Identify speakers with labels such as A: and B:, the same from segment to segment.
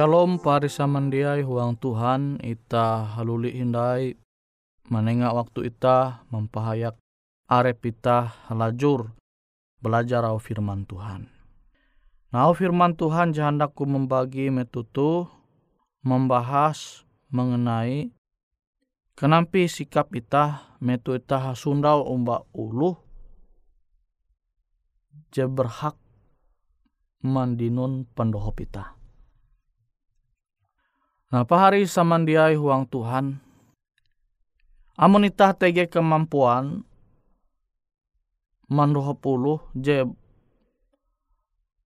A: Shalom parisa mandiai huang Tuhan ita haluli hindai menengah waktu ita mempahayak arep ita halajur belajar au firman Tuhan. Nah, firman Tuhan jahandaku membagi metutu membahas mengenai kenampi sikap ita metu ita hasundau umba ulu je berhak mandinun pendohop ita. Nah, pahari samandiai huang Tuhan, amun ita tege kemampuan mandohop ulu je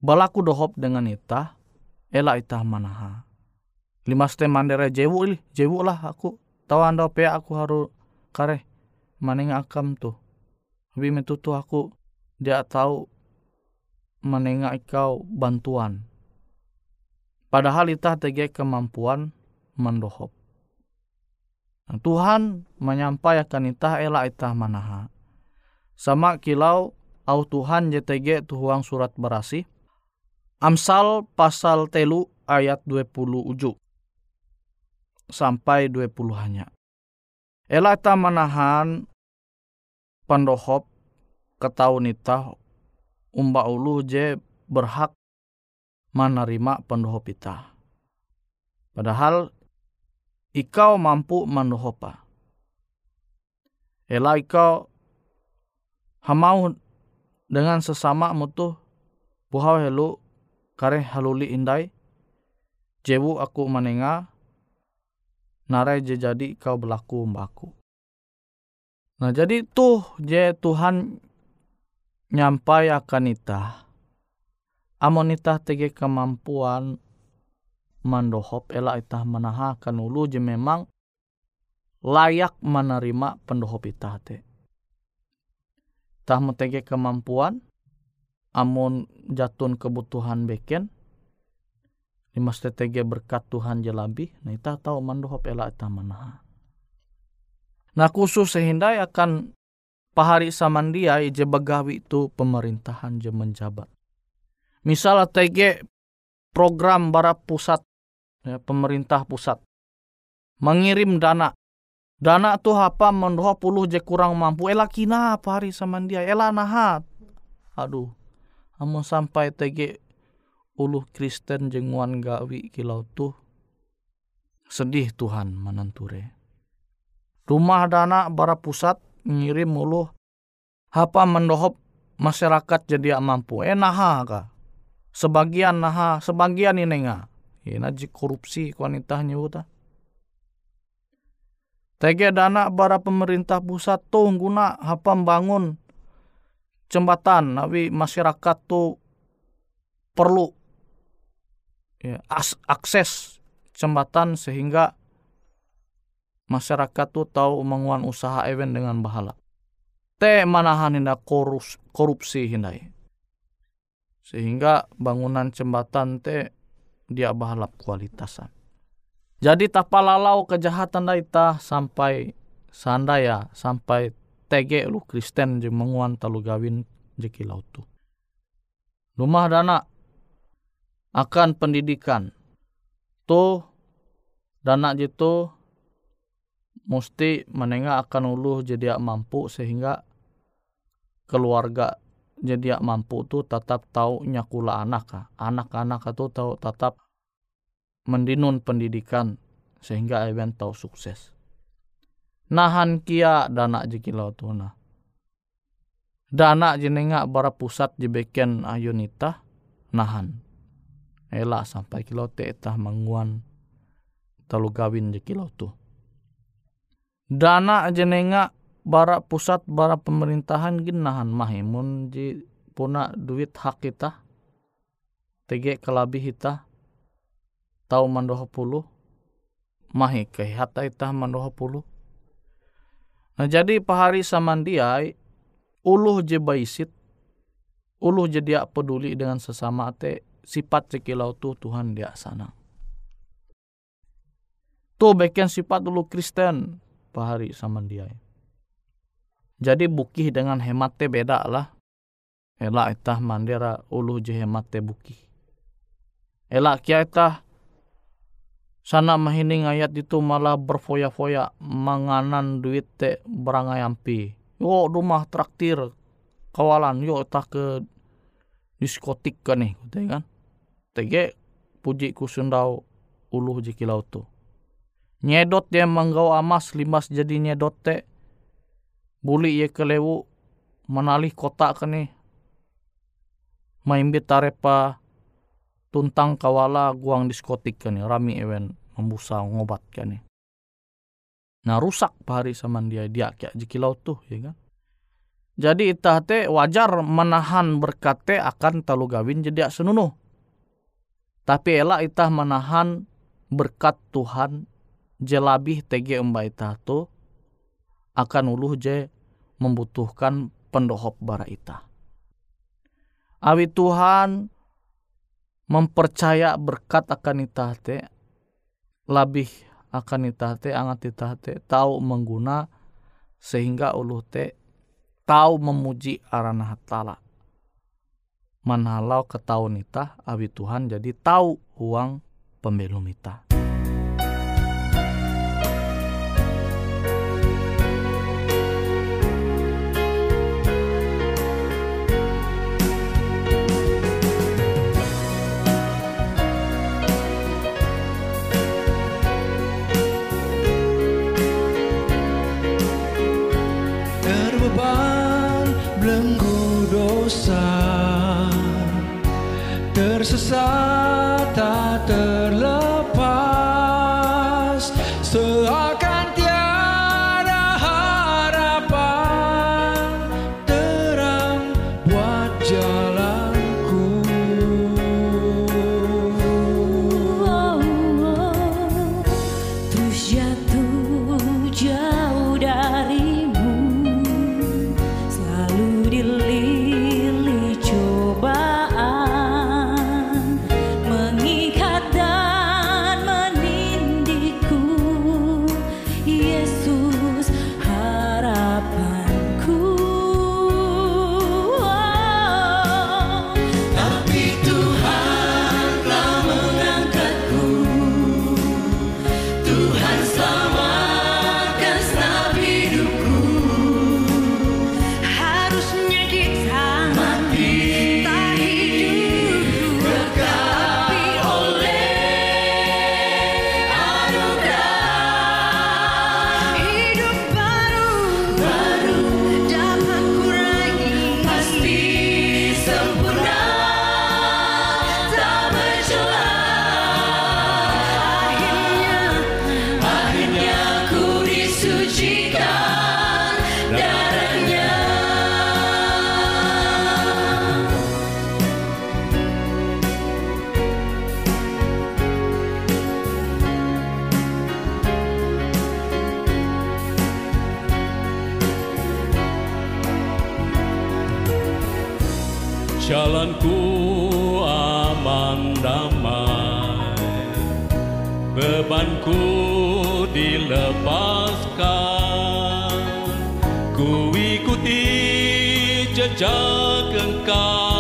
A: balaku dohop dengan ita, ela ita manaha. Lima ste mandere jewu ili, jewu lah aku. Tahu anda pe aku harus kare maning akam tu. Tapi metutu aku dia tahu menengah ikau bantuan. Padahal kita tege kemampuan mendohop. Nah, Tuhan menyampaikan itah ela itah manaha. Sama kilau au Tuhan JTG tuhuang surat berasi. Amsal pasal telu ayat 20 ujuk sampai 20 hanya. Ela itah manahan pendohop ketahuan itah umba ulu je berhak menerima pendohop ita. Padahal ikau mampu mendohopa. Ela ikau hamau dengan sesama mutu buhau helu kare haluli indai jewu aku menenga narai je jadi kau berlaku mbaku. Nah jadi tuh je Tuhan nyampai akan ita amon ita tege kemampuan mandohop ela ita menahakan ulu je memang layak menerima pendohop ita te. Tah tege kemampuan amon jatun kebutuhan beken lima tege berkat Tuhan jelabi nah ita tahu mandohop ela ita menaha. Nah khusus sehingga akan pahari samandia je bagawi itu pemerintahan je menjabat. Misalnya TG program bara pusat ya, pemerintah pusat. Mengirim dana. Dana tuh apa mendoa puluh je kurang mampu. Ela kina pahari samandia ela nahat. Aduh. Amun sampai TG uluh Kristen jenguan gawi kilau tuh sedih Tuhan menenture rumah dana bara pusat ngirim mulu apa mendohop masyarakat jadi mampu. Eh naha ka sebagian naha sebagian ini nga ina ji korupsi wanita nyuta Tege dana bara pemerintah pusat tuh guna apa bangun jembatan nabi masyarakat tuh perlu ya, akses jembatan sehingga masyarakat tuh tahu menguan usaha event dengan bahala. Te manahan hinda korus, korupsi hindai. Sehingga bangunan jembatan te dia bahalap kualitasan. Jadi tapalalau kejahatan daita sampai sandaya sampai tege lu Kristen je menguan talu gawin jeki lautu. Rumah dana akan pendidikan. Tuh dana jitu mesti menengah akan ulu jadi mampu sehingga keluarga jadi mampu tu tetap tahu nyakula anak anak-anak itu tahu tetap mendinun pendidikan sehingga event tahu sukses. Nahan kia dana tu nah. Dana jenenga bara pusat jebeken ayunita nahan. Elak sampai kilau tetah menguan telu gawin jikilau tu dana jenenga bara pusat bara pemerintahan ginahan mahimun ji puna duit hak kita tege kelabih kita tahu mandoh puluh mahi kehata ita mandoh puluh nah jadi pahari samandiai uluh je baisit uluh je dia peduli dengan sesama te sifat cekilau tu Tuhan dia sana tuh bagian sifat dulu Kristen pahari sama dia. Jadi bukih dengan hemat teh beda lah. Ela itah mandera ulu je hemat teh bukih. Ela kia itah sana mahining ayat itu malah berfoya-foya manganan duit te berangai ampi. Yo rumah traktir kawalan yo tak ke diskotik kan nih kan tege puji ku sundau uluh jikilau tu nyedot dia manggau amas limas jadi nyedot te buli ye kelewu menalih kota kene maimbit tarepa tuntang kawala guang diskotik kene rami ewen membusa ngobat kene nah rusak pahari sama dia dia kayak jikilau tuh ya kan? Jadi itah te wajar menahan berkate akan talu gawin jadi senunuh. Tapi elak itah menahan berkat Tuhan jelabih tege emba itah tu akan uluh je membutuhkan pendohop bara itah. Awi Tuhan mempercaya berkat akan itah te labih akan itah te angat itah te tahu mengguna sehingga uluh te tahu memuji arana hatala. Manhalau ketahuan nita, abi Tuhan jadi tahu uang pembelum nita.
B: Tersesat
C: 更高。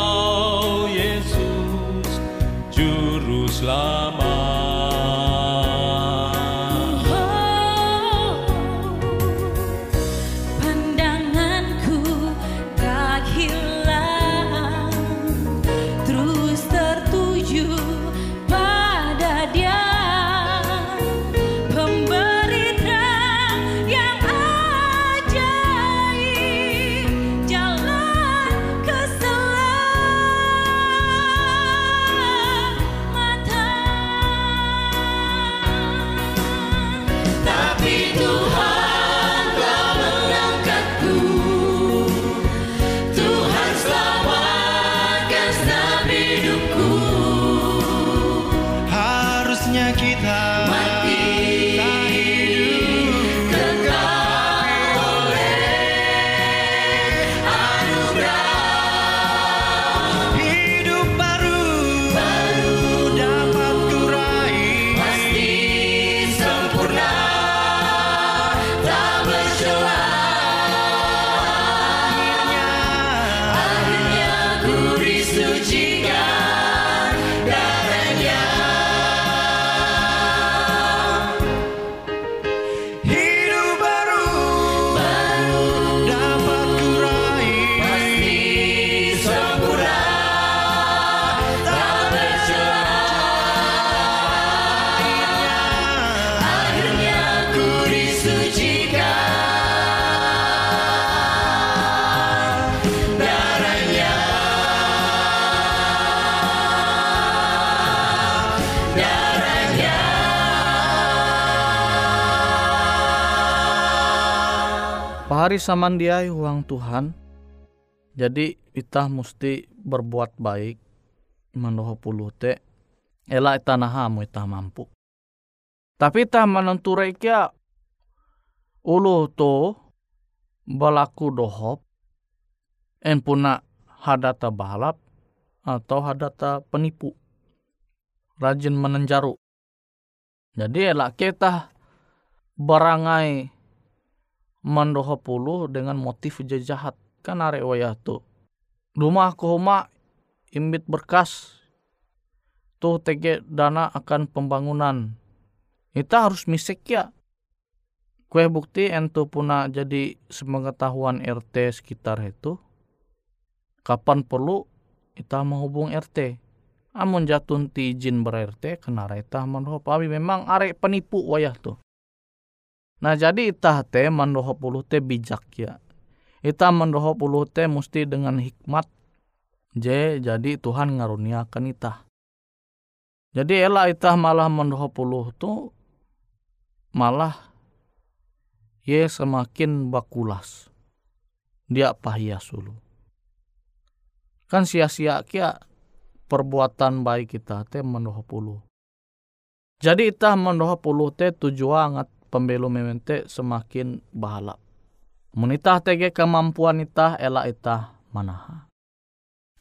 A: Pahari samandiai huang Tuhan. Jadi kita mesti berbuat baik manoho puluh te. Ela ita nahamu ita mampu. Tapi ita menenturai kia ulu to balaku dohop en puna hadata balap atau hadata penipu rajin menenjaru jadi elak kita barangai mendoho puluh dengan motif jahat kan arek wayah tu rumah homa imbit berkas. Tuh tege dana akan pembangunan. Kita harus misek ya. Kue bukti ento puna jadi sepengetahuan RT sekitar itu. Kapan perlu kita menghubung RT amun jatun ti izin ber RT kena kita mandoho memang arek penipu wayah tuh nah jadi itah te mandoho puluh te bijak ya Ita mendoho puluh te mesti dengan hikmat J jadi Tuhan ngaruniakan ita. Jadi ela ita malah mendoho puluh tu malah ye semakin bakulas. Dia pahia sulu. Kan sia-sia kia perbuatan baik kita te mendoho puluh. Jadi ita mendoho puluh te tujuan ngat pembelu memente semakin bahalap. Menitah tege kemampuan itah ela itah manaha.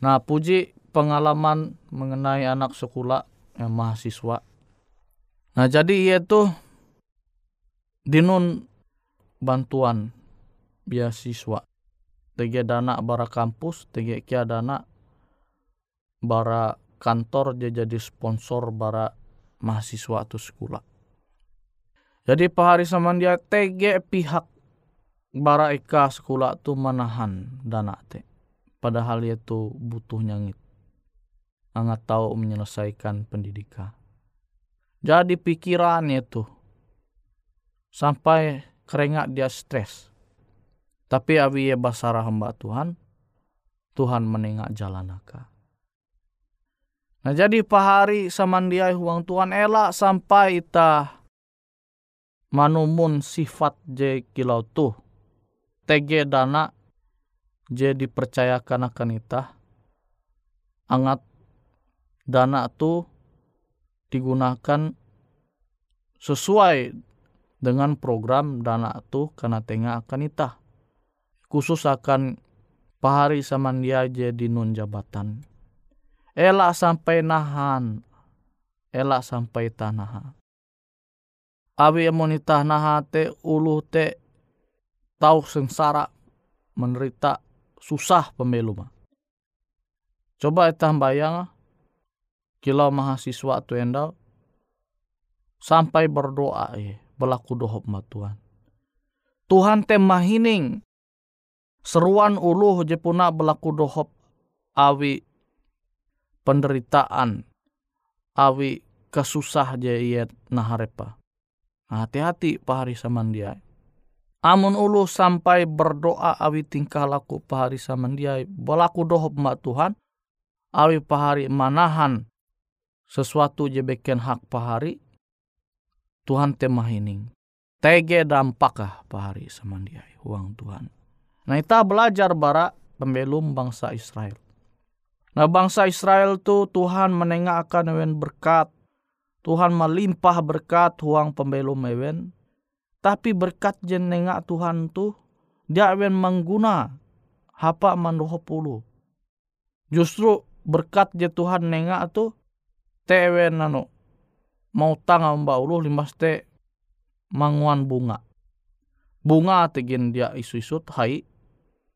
A: Nah puji pengalaman mengenai anak sekolah yang mahasiswa. Nah jadi ia tuh dinun bantuan beasiswa. Tege dana bara kampus, tege kia dana bara kantor dia jadi sponsor bara mahasiswa atau sekolah. Jadi pahari sama dia tege pihak bara ika sekolah tu manahan dana te. Padahal dia tu butuh nyangit. Angat tahu menyelesaikan pendidikan. Jadi pikirannya tu sampai kerengat dia stres. Tapi abi ya basara hamba Tuhan, Tuhan menengak jalan aka. Nah jadi pahari samandiai huang Tuhan elak sampai ita manumun sifat je kilau tuh TG dana je dipercayakan akan ita angat dana tu digunakan sesuai dengan program dana tu karena tengah akan ita khusus akan pahari samandia je di nun jabatan. Elak sampai nahan. Elak sampai tanah awi monita naha te ulu te tahu sengsara menderita susah pemilu mah. Coba kita bayang kilau mahasiswa tu endau sampai berdoa eh berlaku dohop ma Tuhan. Tuhan tem mahining seruan uluh je puna berlaku dohop awi penderitaan awi kesusah je naharepa. Nah, hati-hati pahari saman dia. Amun ulu sampai berdoa awi tingkah laku pahari samandiai. Balaku doho mak Tuhan. Awi pahari manahan sesuatu je beken hak pahari. Tuhan temahining. Tege dampakah pahari samandiai. Uang Tuhan. Nah kita belajar bara pembelum bangsa Israel. Nah bangsa Israel tu Tuhan menengahkan ewen berkat. Tuhan melimpah berkat huang pembelum ewen tapi berkat jenenga Tuhan tu dia akan mengguna hapa mandoho pulu. Justru berkat je Tuhan nenga tu tewe nano mau tanga mbak ulu limas te manguan bunga. Bunga tegin dia isu-isu hai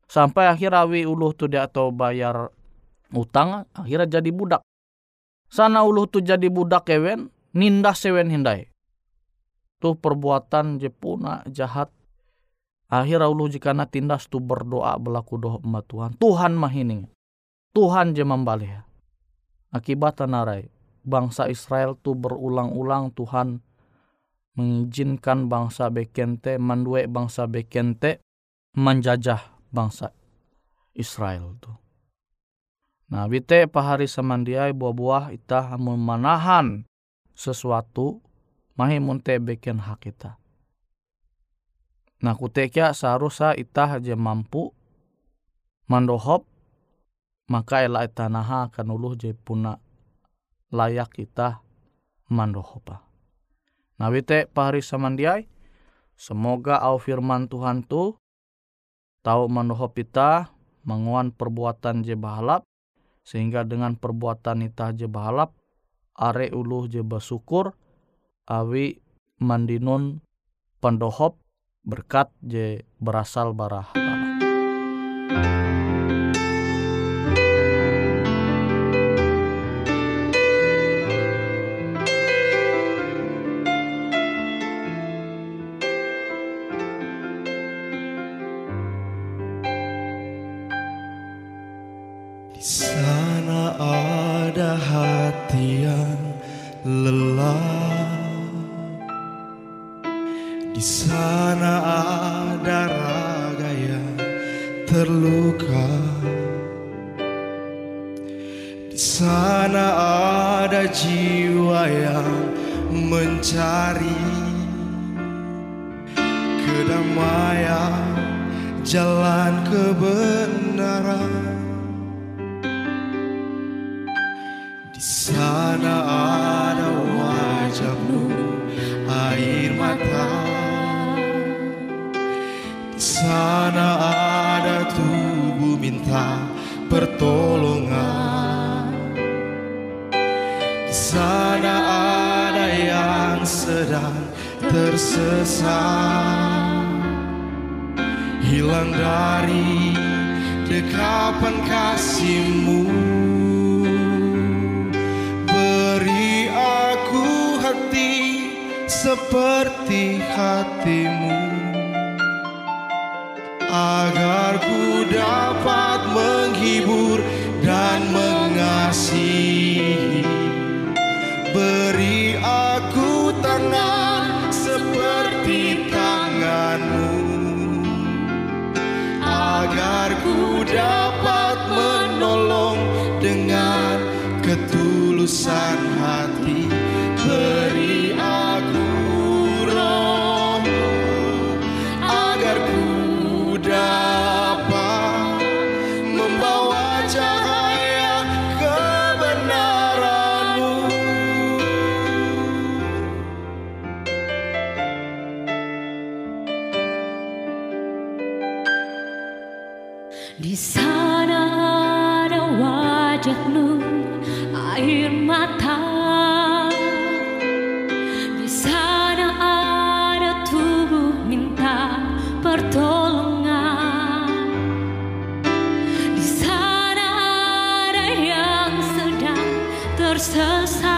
A: sampai akhir awi uluh tu dia atau bayar utang akhirnya jadi budak. Sana uluh tu jadi budak kewen nindas sewen hindai tuh perbuatan jepuna jahat. Akhir ulu jika na tindas tu berdoa berlaku doa emak Tuhan. Tuhan mahining Tuhan je membalih. Akibat narai bangsa Israel tu berulang-ulang Tuhan mengizinkan bangsa Bekente mandue bangsa Bekente menjajah bangsa Israel tu. Nah, bite pahari samandiai buah-buah itah memanahan sesuatu mahi munte beken hak kita. Nah kutekia seharusnya itah aja mampu mandohop maka elak itanaha akan uluh je puna layak kita mandohopa. Nah wite pahari samandiai semoga au firman Tuhan tu tahu mandohop kita menguan perbuatan je bahalap sehingga dengan perbuatan itah je bahalap are uluh je bersyukur awi mandinun pendohop berkat je berasal bara hatala.
D: Kedamaian, jalan kebenaran. Di sana ada wajahmu, air mata. Di sana ada tubuh minta pertolongan. Di sana ada yang sedang tersesat, hilang dari dekapan kasihmu. Beri aku hati seperti hatimu Agar ku dapat menghibur dan mengasihi Beri aku tangan dapat menolong dengan ketulusan
B: Di sana ada yang sedang tersesat,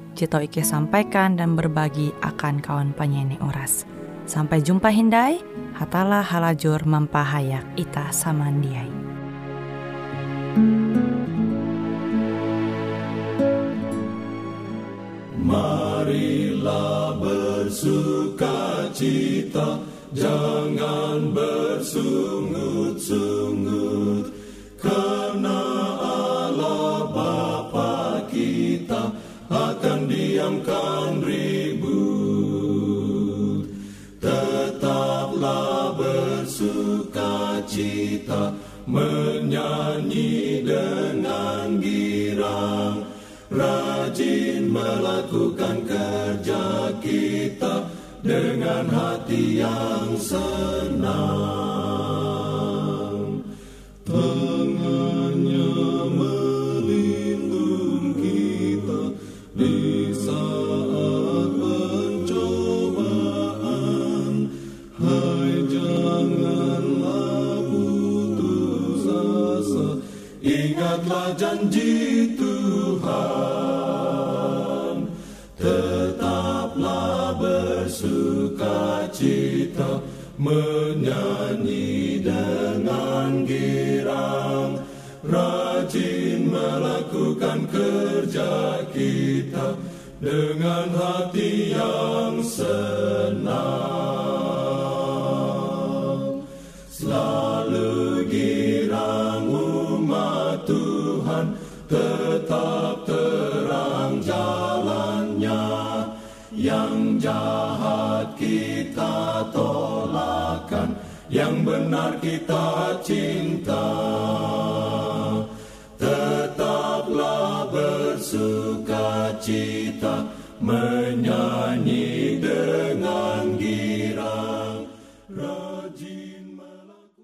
E: Jito Ike sampaikan dan berbagi akan kawan penyanyi oras. Sampai jumpa Hindai, hatalah halajur mempahayak ita samandiai.
F: Marilah bersuka cita, jangan bersungut-sungut, diamkan ribut. Tetaplah bersuka cita, menyanyi dengan girang, rajin melakukan kerja kita dengan hati yang Tuhan. Tetaplah bersuka cita, menyanyi dengan girang, rajin melakukan kerja kita cinta. Tetaplah bersuka cita,